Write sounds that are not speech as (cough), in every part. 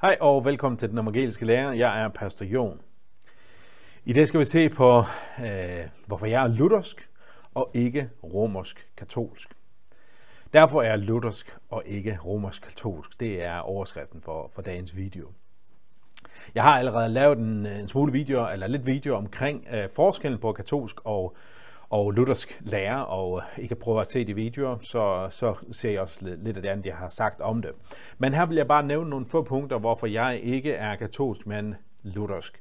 Hej og velkommen til den evangeliske lærer. Jeg er Pastor Jon. I dag skal vi se på, øh, hvorfor jeg er luthersk og ikke romersk katolsk. Derfor er jeg luthersk og ikke romersk katolsk. Det er overskriften for, for dagens video. Jeg har allerede lavet en, en smule video, eller lidt video omkring øh, forskellen på katolsk og og luthersk lærer, og øh, I kan prøve at se de videoer, så, så ser jeg også lidt, af det andet, jeg har sagt om det. Men her vil jeg bare nævne nogle få punkter, hvorfor jeg ikke er katolsk, men luthersk.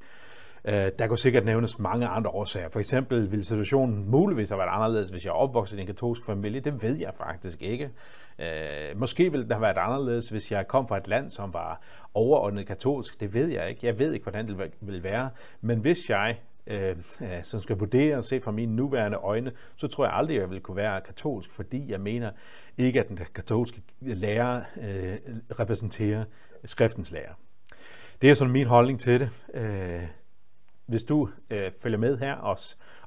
Øh, der kunne sikkert nævnes mange andre årsager. For eksempel ville situationen muligvis have været anderledes, hvis jeg er opvokset i en katolsk familie. Det ved jeg faktisk ikke. Uh, måske ville det have været anderledes, hvis jeg kom fra et land, som var overordnet katolsk. Det ved jeg ikke. Jeg ved ikke, hvordan det ville være. Men hvis jeg Øh, øh, som skal vurdere og se fra mine nuværende øjne, så tror jeg aldrig, jeg vil kunne være katolsk, fordi jeg mener ikke, at den katolske lærer øh, repræsenterer skriftens lærer. Det er sådan min holdning til det. Øh, hvis du øh, følger med her og,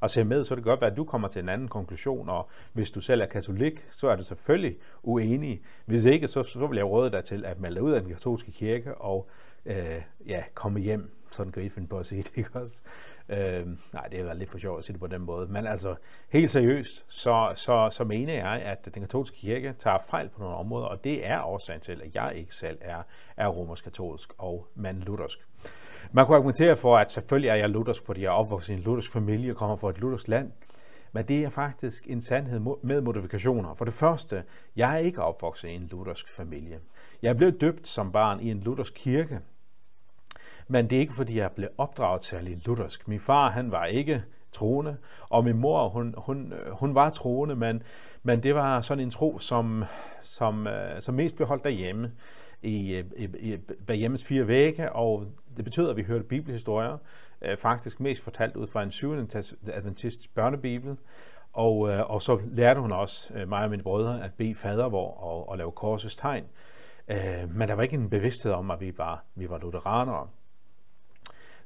og ser med, så det det godt være, at du kommer til en anden konklusion, og hvis du selv er katolik, så er du selvfølgelig uenig. Hvis ikke, så, så vil jeg råde dig til at melde dig ud af den katolske kirke og øh, ja, komme hjem. Sådan kan I finde på at sige det, ikke også? Øh, nej, det er lidt for sjovt at sige det på den måde. Men altså, helt seriøst, så, så, så mener jeg, at den katolske kirke tager fejl på nogle områder, og det er årsagen til, at jeg ikke selv er, er romersk-katolsk og mand luthersk. Man kunne argumentere for, at selvfølgelig er jeg luthersk, fordi jeg er opvokset i en luthersk familie og kommer fra et luthersk land. Men det er faktisk en sandhed med modifikationer. For det første, jeg er ikke opvokset i en luthersk familie. Jeg blev døbt som barn i en luthersk kirke, men det er ikke, fordi jeg blev opdraget særlig luthersk. Min far, han var ikke troende, og min mor, hun, hun, øh, hun var troende, men, men det var sådan en tro, som, som, øh, som mest blev holdt derhjemme i, øh, i, i bag hjemmes fire vægge, og det betød, at vi hørte bibelhistorier, faktisk mest fortalt ud fra en syvende adventist børnebibel, og, og så lærte hun også mig og mine brødre at bede fadervor og, og lave korsets tegn. Men der var ikke en bevidsthed om, at vi var, vi var lutheranere.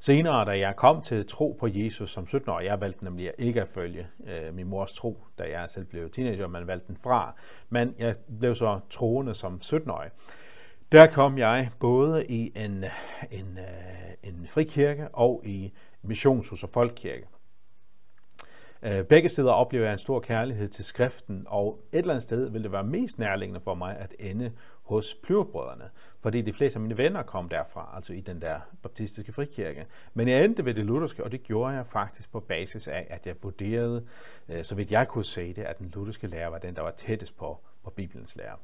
Senere, da jeg kom til tro på Jesus som 17-årig, jeg valgte nemlig ikke at følge øh, min mors tro, da jeg selv blev teenager, man valgte den fra. Men jeg blev så troende som 17-årig. Der kom jeg både i en, en, øh, en frikirke og i missionshus og folkekirke. Øh, begge steder oplever jeg en stor kærlighed til skriften, og et eller andet sted vil det være mest nærliggende for mig at ende hos Plyverbrødrene, fordi de fleste af mine venner kom derfra, altså i den der baptistiske frikirke. Men jeg endte ved det lutherske, og det gjorde jeg faktisk på basis af, at jeg vurderede, øh, så vidt jeg kunne se det, at den lutherske lærer var den, der var tættest på, på Bibelens lærer.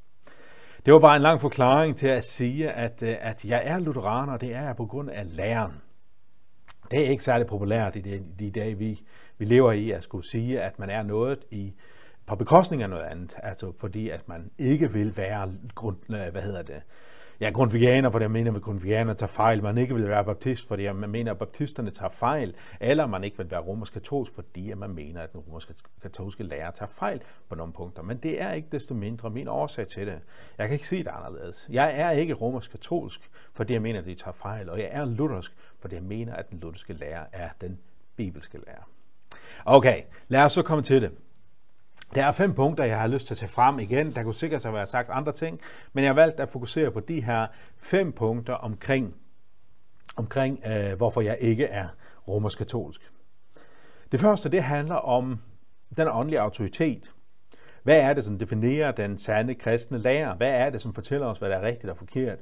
Det var bare en lang forklaring til at sige, at, øh, at jeg er lutheraner, og det er jeg på grund af læren. Det er ikke særlig populært i de, de dage, vi, vi lever i, at skulle sige, at man er noget i, på bekostning af noget andet, altså fordi at man ikke vil være grund, øh, hvad hedder det, ja, grundvigianer, fordi jeg mener, at grundvigianer tager fejl, man ikke vil være baptist, fordi man mener, at baptisterne tager fejl, eller man ikke vil være romersk katolsk, fordi man mener, at den romersk katolske lærer tager fejl på nogle punkter. Men det er ikke desto mindre min årsag til det. Jeg kan ikke sige det anderledes. Jeg er ikke romersk katolsk, fordi jeg mener, at de tager fejl, og jeg er luthersk, fordi jeg mener, at den lutherske lærer er den bibelske lærer. Okay, lad os så komme til det. Der er fem punkter, jeg har lyst til at tage frem igen. Der kunne sikkert have været sagt andre ting, men jeg har valgt at fokusere på de her fem punkter omkring, omkring øh, hvorfor jeg ikke er romersk-katolsk. Det første, det handler om den åndelige autoritet. Hvad er det, som definerer den sande kristne lærer? Hvad er det, som fortæller os, hvad der er rigtigt og forkert?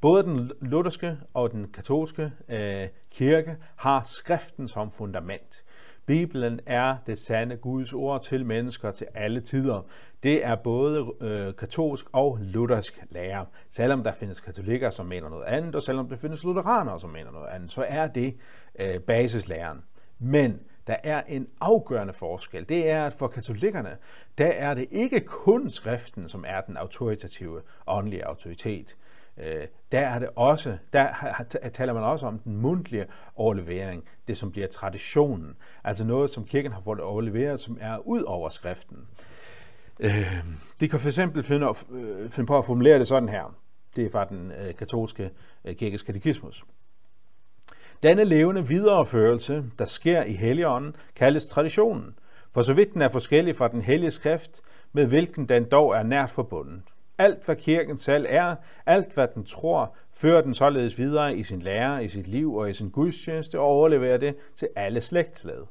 Både den lutherske og den katolske øh, kirke har skriften som fundament. Bibelen er det sande Guds ord til mennesker til alle tider. Det er både øh, katolsk og luthersk lære. Selvom der findes katolikker, som mener noget andet, og selvom der findes lutheranere, som mener noget andet, så er det øh, basislæren. Men der er en afgørende forskel. Det er, at for katolikkerne, der er det ikke kun skriften, som er den autoritative åndelige autoritet. Øh, der er det også, der taler man også om den mundtlige overlevering, det som bliver traditionen, altså noget, som kirken har fået overleveret, som er ud over skriften. Øh, de kan for eksempel finde, øh, finde på at formulere det sådan her. Det er fra den katolske kirkes katekismus. Denne levende videreførelse, der sker i Helligånden, kaldes traditionen, for så vidt den er forskellig fra den hellige skrift, med hvilken den dog er nært forbundet. Alt, hvad kirken selv er, alt, hvad den tror, fører den således videre i sin lære, i sit liv og i sin gudstjeneste og overleverer det til alle slægtsled.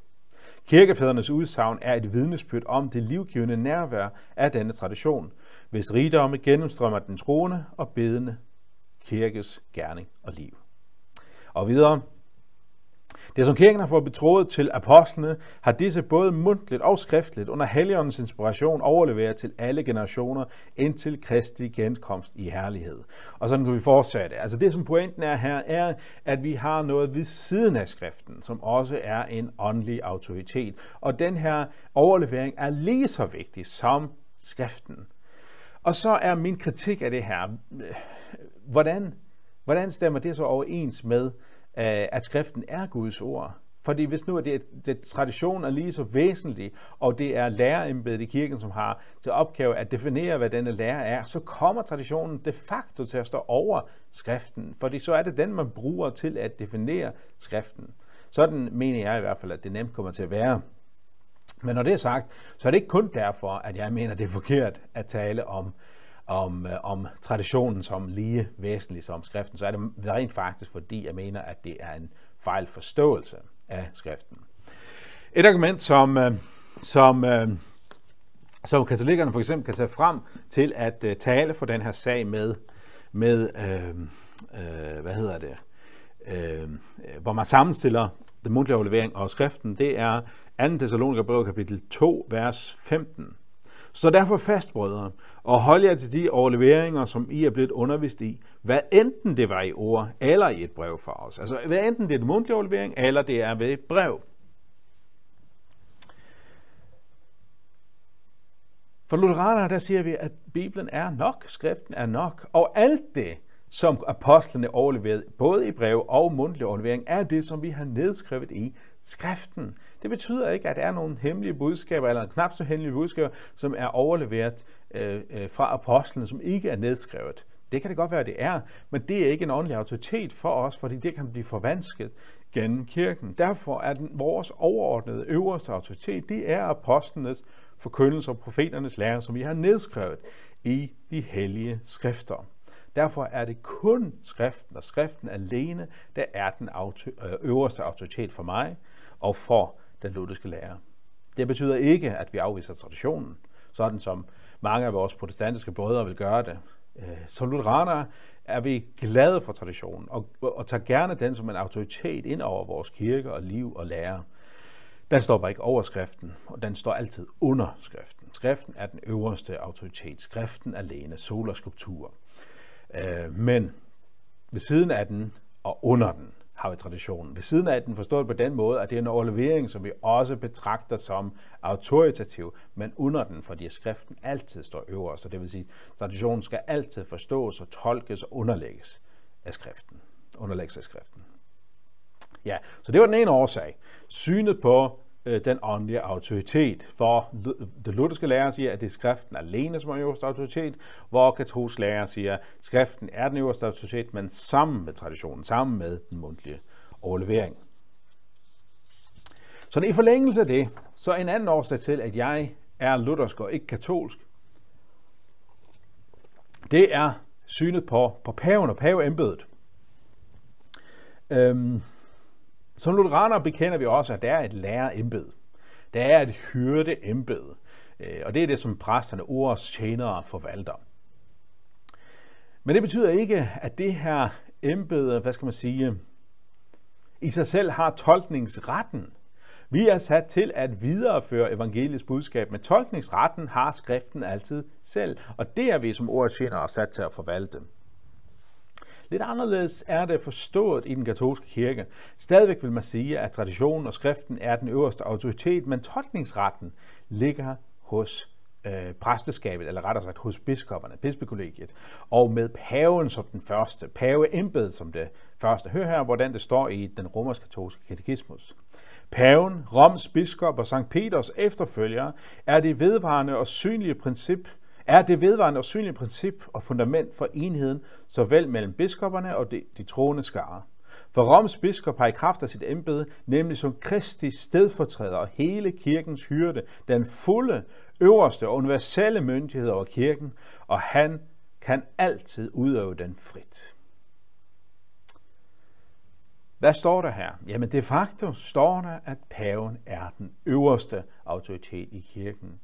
Kirkefædrenes udsagn er et vidnesbyrd om det livgivende nærvær af denne tradition, hvis rigdomme gennemstrømmer den troende og bedende kirkes gerning og liv. Og videre, det som kirken har fået betroet til apostlene, har disse både mundtligt og skriftligt under Helligåndens inspiration overleveret til alle generationer indtil Kristi genkomst i herlighed. Og sådan kan vi fortsætte. Altså det, som pointen er her, er, at vi har noget ved siden af skriften, som også er en åndelig autoritet. Og den her overlevering er lige så vigtig som skriften. Og så er min kritik af det her, hvordan, hvordan stemmer det så overens med, Øh, at skriften er Guds ord. Fordi hvis nu er det, det tradition er lige så væsentlig, og det er lærerembedet i kirken, som har til opgave at definere, hvad denne lærer er, så kommer traditionen de facto til at stå over skriften, fordi så er det den, man bruger til at definere skriften. Sådan mener jeg i hvert fald, at det nemt kommer til at være. Men når det er sagt, så er det ikke kun derfor, at jeg mener, det er forkert at tale om om, øh, om traditionen som lige væsentlig som skriften, så er det rent faktisk, fordi jeg mener, at det er en fejl forståelse af skriften. Et argument, som, øh, som, øh, som katolikkerne for eksempel kan tage frem til at øh, tale for den her sag med, med øh, øh, hvad hedder det, øh, hvor man sammenstiller den mundtlige overlevering og skriften, det er 2. Thessaloniker kapitel 2, vers 15. Så derfor fast, brødre, og hold jer til de overleveringer, som I er blevet undervist i, hvad enten det var i ord eller i et brev for os. Altså hvad enten det er en mundtlig overlevering, eller det er ved et brev. For lutheranere, der siger vi, at Bibelen er nok, skriften er nok, og alt det, som apostlene overleverede, både i brev og mundtlig overlevering, er det, som vi har nedskrevet i skriften. Det betyder ikke, at der er nogle hemmelige budskaber, eller knap så hemmelige budskaber, som er overleveret øh, øh, fra apostlene, som ikke er nedskrevet. Det kan det godt være, at det er, men det er ikke en åndelig autoritet for os, fordi det kan blive forvansket gennem kirken. Derfor er den, vores overordnede øverste autoritet, det er apostlenes forkyndelse og profeternes lære, som vi har nedskrevet i de hellige skrifter. Derfor er det kun skriften og skriften alene, der er den øh, øverste autoritet for mig og for den lutherske lære. Det betyder ikke, at vi afviser traditionen, sådan som mange af vores protestantiske brødre vil gøre det. Øh, som lutheranere er vi glade for traditionen og, og tager gerne den som en autoritet ind over vores kirke og liv og lære. Den står bare ikke over skriften, og den står altid under skriften. Skriften er den øverste autoritet. Skriften alene, sol og skulptur. Øh, men ved siden af den og under den har vi traditionen. Ved siden af den forstået på den måde, at det er en overlevering, som vi også betragter som autoritativ, men under den, fordi skriften altid står øverst. Så det vil sige, at traditionen skal altid forstås og tolkes og underlægges af skriften. Underlægges af skriften. Ja, så det var den ene årsag. Synet på Øh, den åndelige autoritet. For det lutherske lærer siger, at det er skriften alene, som er øverste autoritet, hvor katolsk lærer siger, at skriften er den øverste autoritet, men sammen med traditionen, sammen med den mundtlige overlevering. Så i forlængelse af det, så en anden årsag til, at jeg er luthersk og ikke katolsk, det er synet på, på paven og paveembedet. Øhm, som lutheraner bekender vi også, at der er et lærerembed. Der er et hyrdeembed. Øh, og det er det, som præsterne ordets tjenere forvalter. Men det betyder ikke, at det her embede, hvad skal man sige, i sig selv har tolkningsretten. Vi er sat til at videreføre evangeliets budskab, men tolkningsretten har skriften altid selv, og det er vi som ordets tjenere sat til at forvalte. Lidt anderledes er det forstået i den katolske kirke. Stadigvæk vil man sige, at traditionen og skriften er den øverste autoritet, men tolkningsretten ligger hos øh, præsteskabet, eller rettere sagt hos biskopperne, bispekollegiet, og med paven som den første, paveembedet som det første. Hør her, hvordan det står i den romersk-katolske katekismus. Paven, Roms biskop og Sankt Peters efterfølger er det vedvarende og synlige princip er det vedvarende og synlige princip og fundament for enheden, såvel mellem biskopperne og de, de troende skare. For Roms biskop har i kraft af sit embede, nemlig som Kristi stedfortræder og hele kirkens hyrde, den fulde, øverste og universelle myndighed over kirken, og han kan altid udøve den frit. Hvad står der her? Jamen de facto står der, at paven er den øverste autoritet i kirken.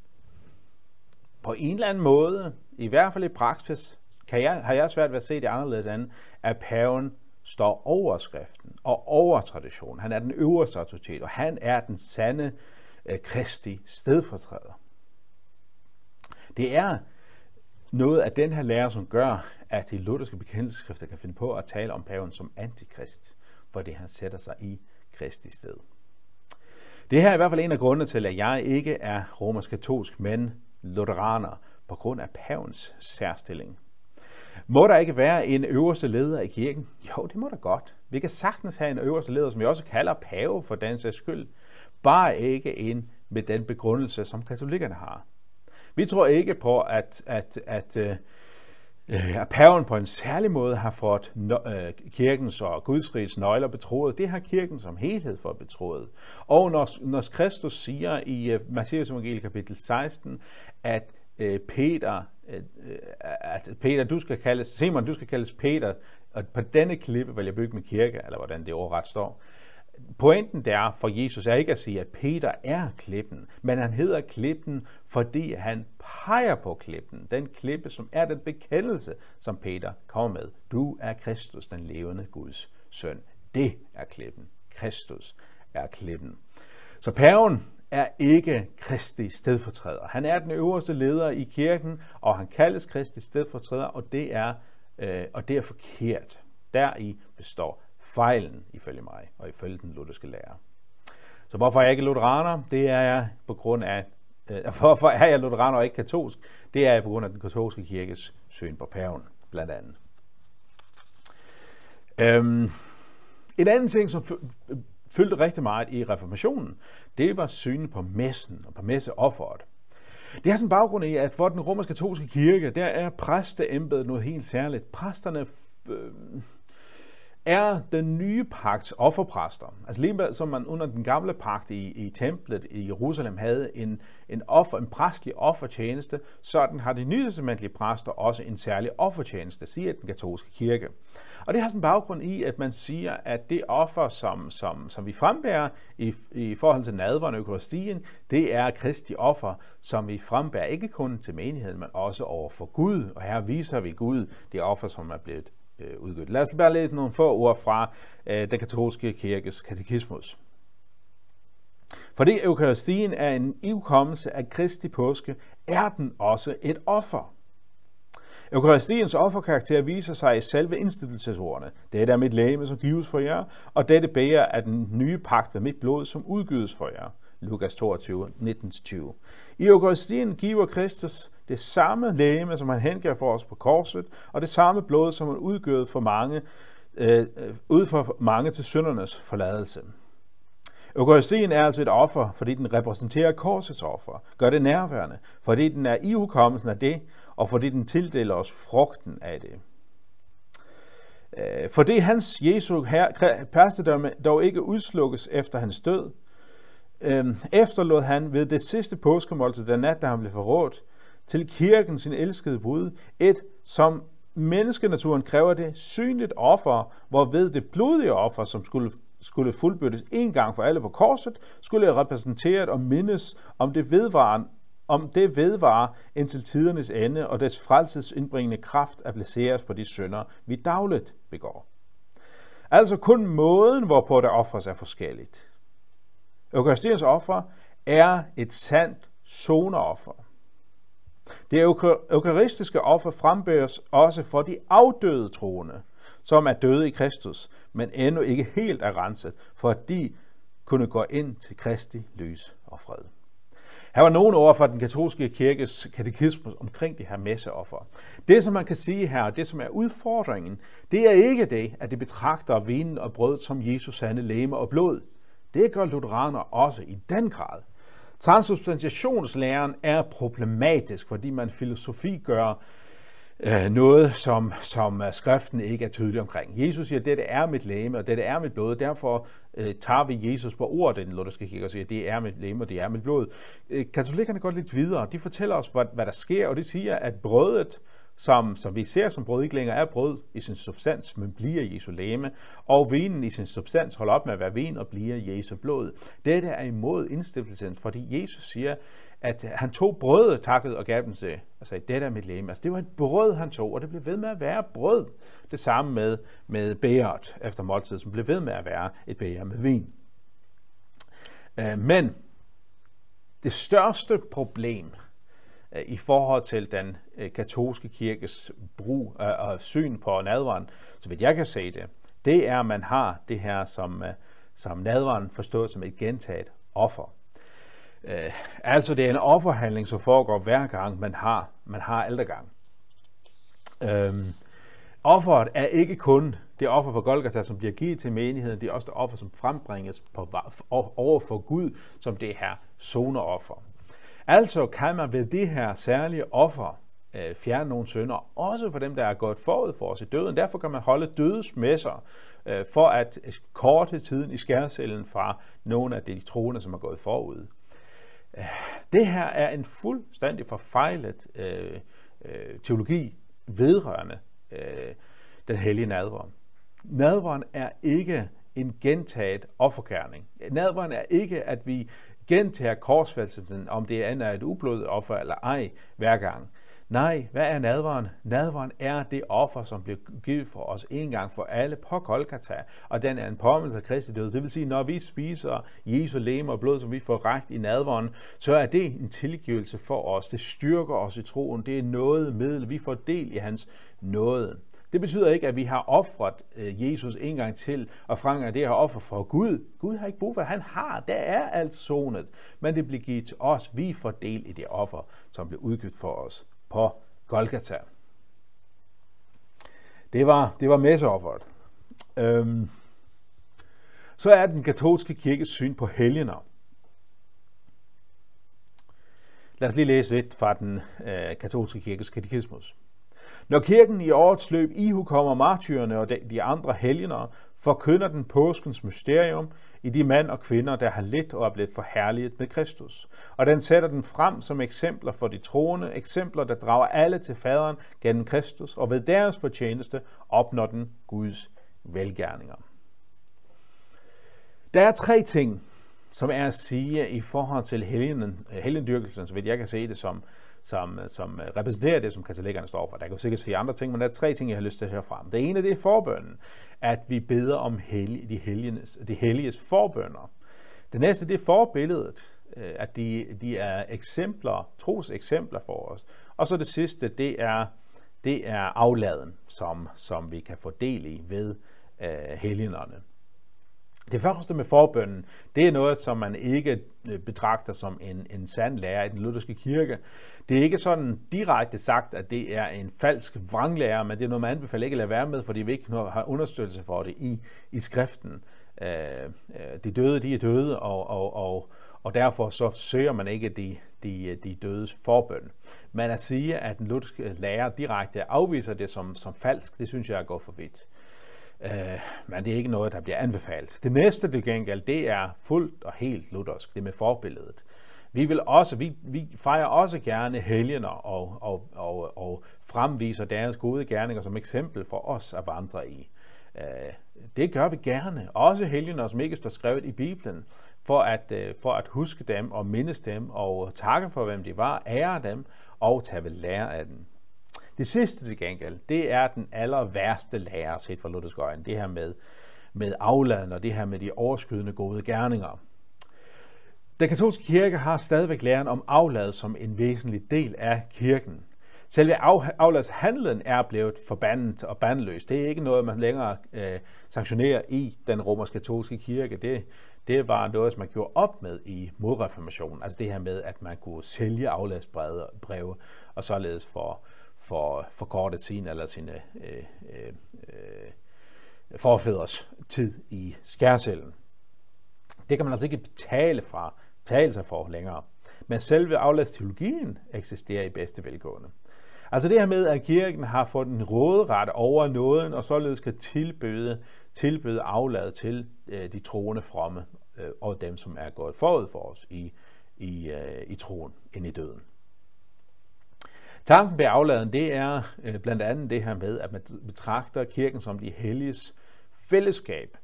På en eller anden måde, i hvert fald i praksis, kan jeg, har jeg svært ved at se det anderledes andet, at paven står over skriften og over traditionen. Han er den øverste autoritet, og han er den sande øh, kristi stedfortræder. Det er noget af den her lære, som gør, at de lutherske bekendelseskrifter kan finde på at tale om paven som antikrist fordi han sætter sig i Kristi sted. Det her er i hvert fald en af grundene til, at jeg ikke er romersk-katolsk, men lutheraner på grund af pavens særstilling. Må der ikke være en øverste leder i kirken? Jo, det må der godt. Vi kan sagtens have en øverste leder, som vi også kalder pave for den sags skyld. Bare ikke en med den begrundelse, som katolikkerne har. Vi tror ikke på, at, at, at, at at paven på en særlig måde har fået øh, kirkens og Guds rigs nøgler betroet. Det har kirken som helhed fået betroet. Og når, når Kristus siger i øh, Matthæus evangelie kapitel 16, at øh, Peter, uh, at Peter, du skal kaldes, Simon, du skal kaldes Peter, og på denne klippe vil jeg bygge min kirke, eller hvordan det ordret står, Pointen der for Jesus er ikke at sige, at Peter er klippen, men han hedder klippen, fordi han peger på klippen. Den klippe, som er den bekendelse, som Peter kommer med. Du er Kristus, den levende Guds søn. Det er klippen. Kristus er klippen. Så paven er ikke Kristi stedfortræder. Han er den øverste leder i kirken, og han kaldes Kristi stedfortræder, og det er, øh, og det er forkert. Deri består fejlen, ifølge mig, og ifølge den lutherske lære. Så hvorfor er jeg ikke lutheraner? Det er jeg på grund af, øh, (laughs) hvorfor er jeg lutheraner og ikke katolsk? Det er jeg på grund af den katolske kirkes syn på paven, blandt andet. Øhm, en anden ting, som fyldte rigtig meget i reformationen, det var synet på messen og på messeofferet. Det har sådan baggrund i, at for den romersk-katolske kirke, der er præsteembedet noget helt særligt. Præsterne øh, er den nye pagts offerpræster. Altså lige som man under den gamle pagt i, i templet i Jerusalem havde en, en, offer, en præstlig offertjeneste, sådan har de nytestamentlige præster også en særlig offertjeneste, siger den katolske kirke. Og det har sådan baggrund i, at man siger, at det offer, som, som, som vi frembærer i, i forhold til nadveren og økoristien, det er Kristi offer, som vi frembærer ikke kun til menigheden, men også over for Gud. Og her viser vi Gud det offer, som er blevet øh, udgivet. Lad os bare læse nogle få ord fra øh, den katolske kirkes katekismus. Fordi eukaristien er en ivkommelse af Kristi påske, er den også et offer. Eukaristiens offerkarakter viser sig i selve institutionsordene. Det er mit læme, som gives for jer, og dette bærer af den nye pagt ved mit blod, som udgives for jer. Lukas 22, 19-20. I Eukaristien giver Kristus det samme lægeme, som han hengav for os på korset, og det samme blod, som han udgød for mange, øh, øh, ud for mange til syndernes forladelse. Eukaristien er altså et offer, fordi den repræsenterer korsets offer, gør det nærværende, fordi den er i hukommelsen af det, og fordi den tildeler os frugten af det. Øh, for det hans Jesu her, dog ikke udslukkes efter hans død, øh, efterlod han ved det sidste påskemåltid, den nat, da han blev forrådt, til kirken sin elskede brud, et som menneskenaturen kræver det synligt offer, hvorved det blodige offer, som skulle, skulle fuldbyrdes en gang for alle på korset, skulle repræsenteret og mindes om det vedvarende om det vedvarer indtil tidernes ende, og dets frelsesindbringende kraft at placeres på de synder, vi dagligt begår. Altså kun måden, hvorpå der offres, er forskelligt. Eukaristiens offer er et sandt zoneoffer. Det eukaristiske offer frembæres også for de afdøde troende, som er døde i Kristus, men endnu ikke helt er renset, for at de kunne gå ind til Kristi lys og fred. Her var nogle ord fra den katolske kirkes katekismus omkring de her messeoffer. Det, som man kan sige her, det som er udfordringen, det er ikke det, at de betragter vinen og brød som Jesus sande læme og blod. Det gør lutheraner også i den grad. Transubstantiationslæren er problematisk, fordi man filosofi gør øh, noget, som, som øh, skriften ikke er tydelig omkring. Jesus siger, at dette er mit læme, og dette er mit blod. Derfor øh, tager vi Jesus på ordet, den lutherske kirke, og siger, at det er mit læme, og det er mit blod. Øh, katolikkerne går lidt videre. De fortæller os, hvad, hvad der sker, og de siger, at brødet som, som vi ser som brød, ikke længere er brød i sin substans, men bliver Jesu læme, og vinen i sin substans holder op med at være vin og bliver Jesu blod. Dette er imod indstiftelsen, fordi Jesus siger, at han tog brødet, takket og gav dem til, og sagde, dette er mit læme. Altså det var et brød, han tog, og det blev ved med at være brød. Det samme med, med bæret efter måltid, som blev ved med at være et bæger med vin. Øh, men det største problem i forhold til den øh, katolske kirkes brug og syn på nadvaren, så vidt jeg kan se det, det er, at man har det her som, øh, som nadvaren forstået som et gentaget offer. Øh, altså det er en offerhandling, som foregår hver gang, man har, man har aldergang. Øhm, offeret er ikke kun det offer for Golgata, som bliver givet til menigheden, det er også det offer, som frembringes på, over for Gud, som det her zoneoffer. Altså kan man ved det her særlige offer øh, fjerne nogle sønder, også for dem, der er gået forud for os i døden. Derfor kan man holde dødsmesser øh, for at korte tiden i skærcellen fra nogle af de troende, som er gået forud. Øh, det her er en fuldstændig forfejlet øh, øh, teologi vedrørende øh, den hellige nadver. Nadveren er ikke en gentaget offerkærning. Nadveren er ikke, at vi gentager korsfæstelsen, om det er et ublodet offer eller ej, hver gang. Nej, hvad er nadveren? Nadveren er det offer, som blev givet for os en gang for alle på Golgata, og den er en påmindelse af Kristi død. Det vil sige, når vi spiser Jesu lem og blod, som vi får rægt i nadveren, så er det en tilgivelse for os. Det styrker os i troen. Det er noget middel. Vi får del i hans nåde. Det betyder ikke, at vi har offret øh, Jesus en gang til, og franger det her offer for Gud. Gud har ikke brug for det. Han har. Der er alt sonet. Men det bliver givet til os. Vi får del i det offer, som blev udgivet for os på Golgata. Det var, det var messeofferet. Øhm, så er den katolske kirkes syn på helgener. Lad os lige læse lidt fra den øh, katolske kirkes katekismus. Når kirken i årets løb kommer martyrerne og de andre helgener, forkynder den påskens mysterium i de mænd og kvinder, der har lidt og er blevet forherliget med Kristus. Og den sætter den frem som eksempler for de troende, eksempler, der drager alle til faderen gennem Kristus, og ved deres fortjeneste opnår den Guds velgærninger. Der er tre ting, som er at sige i forhold til helgen, helgendyrkelsen, så vidt jeg kan se det som, som, øh, som øh, repræsenterer det, som katolikkerne står for. Der kan jo sikkert se andre ting, men der er tre ting, jeg har lyst til at høre frem. Det ene det er forbønnen, at vi beder om helge, de, helgenes, de helliges forbønner. Det næste det er forbilledet, øh, at de, de er eksempler, tros eksempler for os. Og så det sidste, det er, det er afladen, som, som vi kan få del i ved øh, helgenerne. Det første med forbønnen, det er noget, som man ikke øh, betragter som en, en sand lærer i den lutherske kirke. Det er ikke sådan direkte sagt, at det er en falsk vranglærer, men det er noget, man anbefaler ikke at lade være med, fordi vi ikke har understøttelse for det i, i skriften. Øh, øh, de døde, de er døde, og, og, og, og derfor så søger man ikke de, de, de dødes forbøn. Men at sige, at den lutherske lærer direkte afviser det som, som falsk, det synes jeg er gået for vidt. Øh, men det er ikke noget, der bliver anbefalet. Det næste til gengæld, det er fuldt og helt luthersk, det med forbilledet. Vi, vil også, vi, vi fejrer også gerne helgener og, og, og, og fremviser deres gode gerninger som eksempel for os at vandre i. Øh, det gør vi gerne. Også helgener, som ikke står skrevet i Bibelen, for at, øh, for at huske dem og mindes dem og takke for, hvem de var, ære dem og tage ved lære af dem. Det sidste til gengæld, det er den aller værste lærer set fra Luthers øjne, det her med, med afladen og det her med de overskydende gode gerninger. Den katolske kirke har stadigvæk læren om aflad som en væsentlig del af kirken. Selve afladshandlen er blevet forbandet og bandløs. Det er ikke noget, man længere øh, sanktionerer i den romersk-katolske kirke. Det, det var noget, som man gjorde op med i modreformationen. Altså det her med, at man kunne sælge afladsbreve og således for, for, for kortet sin eller sine øh, øh, øh, forfædres tid i skærcellen. Det kan man altså ikke betale fra betale sig for længere. Men selve afladsteologien eksisterer i bedste velgående. Altså det her med, at kirken har fået en råderet over nåden, og således kan tilbyde, tilbyde aflad til øh, de troende fromme, øh, og dem, som er gået forud for os i, i, øh, i troen ind i døden. Tanken bag afladen, det er øh, blandt andet det her med, at man betragter kirken som de helliges fællesskab.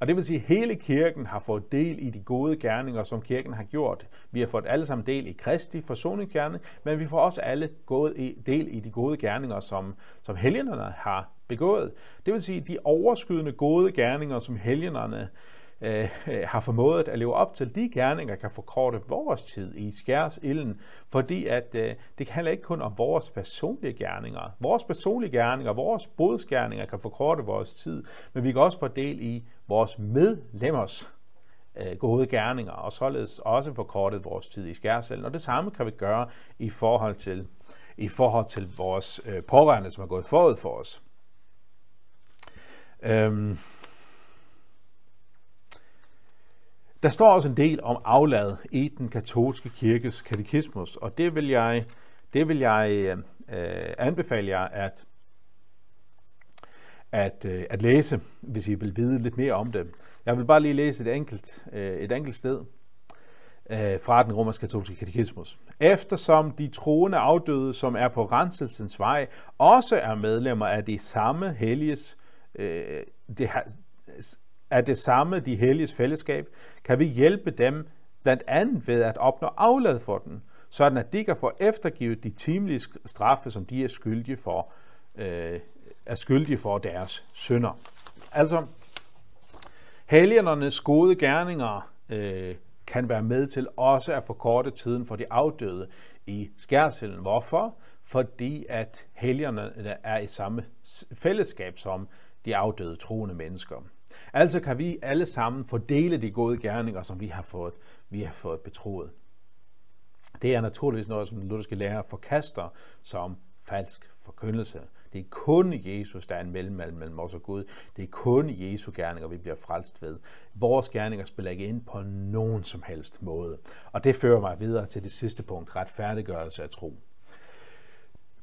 Og det vil sige, at hele kirken har fået del i de gode gerninger, som kirken har gjort. Vi har fået alle sammen del i Kristi forsoningsgerning, men vi får også alle gået del i de gode gerninger, som, som helgenerne har begået. Det vil sige, at de overskydende gode gerninger, som helgenerne øh, har formået at leve op til, de gerninger kan forkorte vores tid i skærs ilden, fordi at øh, det handler ikke kun om vores personlige gerninger. Vores personlige gerninger, vores bodsgerninger kan forkorte vores tid, men vi kan også få del i vores medlemmers øh, gode gerninger, og således også forkortet vores tid i skærselden. Og det samme kan vi gøre i forhold til, i forhold til vores øh, pårørende, som er gået forud for os. Øhm, Der står også en del om aflad i den katolske kirkes katekismus, og det vil jeg, det vil jeg øh, anbefale jer at, at, øh, at læse, hvis I vil vide lidt mere om det. Jeg vil bare lige læse et enkelt, øh, et enkelt sted øh, fra den romersk katolske katekismus. Eftersom de troende afdøde, som er på renselsens vej, også er medlemmer af de samme helliges, øh, det, af det samme de helliges fællesskab, kan vi hjælpe dem blandt andet ved at opnå aflad for den, sådan at de kan få eftergivet de timelige straffe, som de er skyldige for, øh, er skyldige for deres synder. Altså, helgenernes gode gerninger øh, kan være med til også at forkorte tiden for de afdøde i skærsilden. Hvorfor? Fordi at helgerne er i samme fællesskab som de afdøde troende mennesker. Altså kan vi alle sammen fordele de gode gerninger, som vi har fået, vi har fået betroet. Det er naturligvis noget, som den lutherske lærer forkaster som falsk forkyndelse. Det er kun Jesus, der er en mellemmand mellem os og Gud. Det er kun Jesu gerninger, vi bliver frelst ved. Vores gerninger spiller ikke ind på nogen som helst måde. Og det fører mig videre til det sidste punkt, retfærdiggørelse af tro.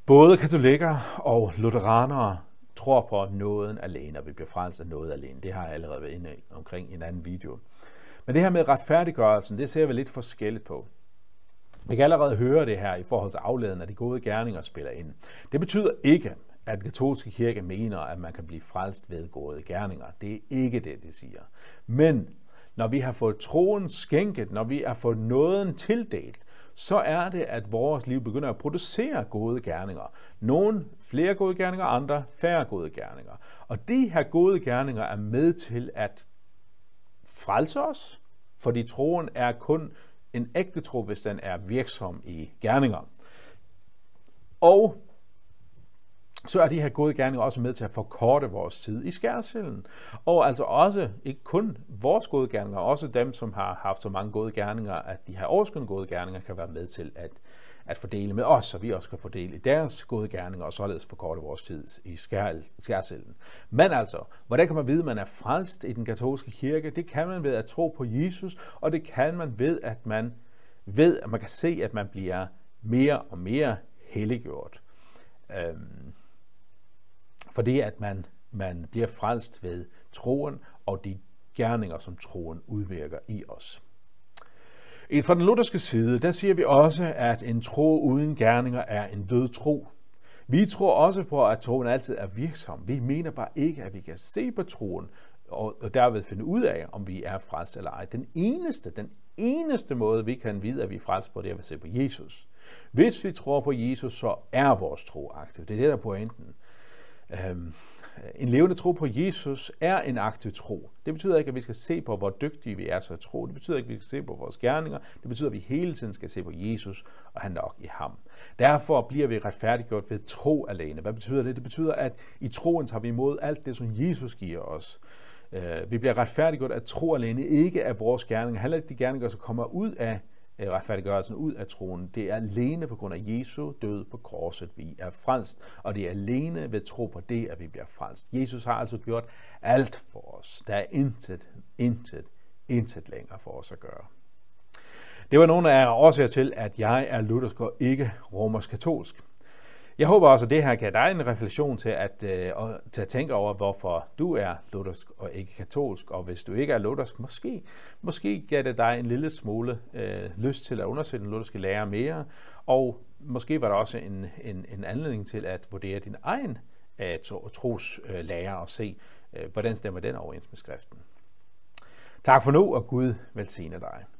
Både katolikker og lutheranere tror på nåden alene, og vi bliver frelst af noget alene. Det har jeg allerede været inde omkring i en anden video. Men det her med retfærdiggørelsen, det ser vi lidt forskelligt på. Vi kan allerede høre det her i forhold til afladen af de gode gerninger spiller ind. Det betyder ikke, at den katolske kirke mener, at man kan blive frelst ved gode gerninger. Det er ikke det, det siger. Men når vi har fået troen skænket, når vi har fået nåden tildelt, så er det, at vores liv begynder at producere gode gerninger. Nogle flere gode gerninger, andre færre gode gerninger. Og de her gode gerninger er med til at frelse os, fordi troen er kun en ægte tro, hvis den er virksom i gerninger. Og så er de her gode gerninger også med til at forkorte vores tid i skærsilden. Og altså også, ikke kun vores gode gerninger, også dem, som har haft så mange gode gerninger, at de her overskydende gode gerninger kan være med til at, at fordele med os, så vi også kan fordele i deres gode gerninger, og således forkorte vores tid i skærsilden. Men altså, hvordan kan man vide, at man er frelst i den katolske kirke? Det kan man ved at tro på Jesus, og det kan man ved, at man ved, at man kan se, at man bliver mere og mere helliggjort. Øhm, fordi at man, man bliver frelst ved troen og de gerninger, som troen udvirker i os. Fra den lutherske side, der siger vi også, at en tro uden gerninger er en død tro. Vi tror også på, at troen altid er virksom. Vi mener bare ikke, at vi kan se på troen og derved finde ud af, om vi er frelst eller ej. Den eneste, den eneste måde, vi kan vide, at vi er frelst på, det er at se på Jesus. Hvis vi tror på Jesus, så er vores tro aktiv. Det er det, der er pointen. Øhm, en levende tro på Jesus er en aktiv tro. Det betyder ikke, at vi skal se på, hvor dygtige vi er til at tro. Det betyder ikke, at vi skal se på vores gerninger. Det betyder, at vi hele tiden skal se på Jesus og han nok i ham. Derfor bliver vi retfærdiggjort ved tro alene. Hvad betyder det? Det betyder, at i troen tager vi imod alt det, som Jesus giver os. Øh, vi bliver retfærdiggjort af tro alene, ikke af vores gerninger. Heller ikke de gerninger, som kommer ud af Øh, retfærdiggørelsen ud af troen. Det er alene på grund af Jesu død på korset, vi er frelst, og det er alene ved tro på det, at vi bliver frelst. Jesus har altså gjort alt for os. Der er intet, intet, intet længere for os at gøre. Det var nogle af årsager til, at jeg er luthersk og ikke romersk katolsk. Jeg håber også, at det her kan dig en refleksion til at, øh, til at tænke over, hvorfor du er luthersk og ikke katolsk. Og hvis du ikke er luthersk, måske, måske gav det dig en lille smule øh, lyst til at undersøge den lutherske lære mere, Og måske var der også en, en, en anledning til at vurdere din egen øh, uh, troslærer øh, og se, øh, hvordan stemmer den overens med skriften. Tak for nu, og Gud velsigne dig.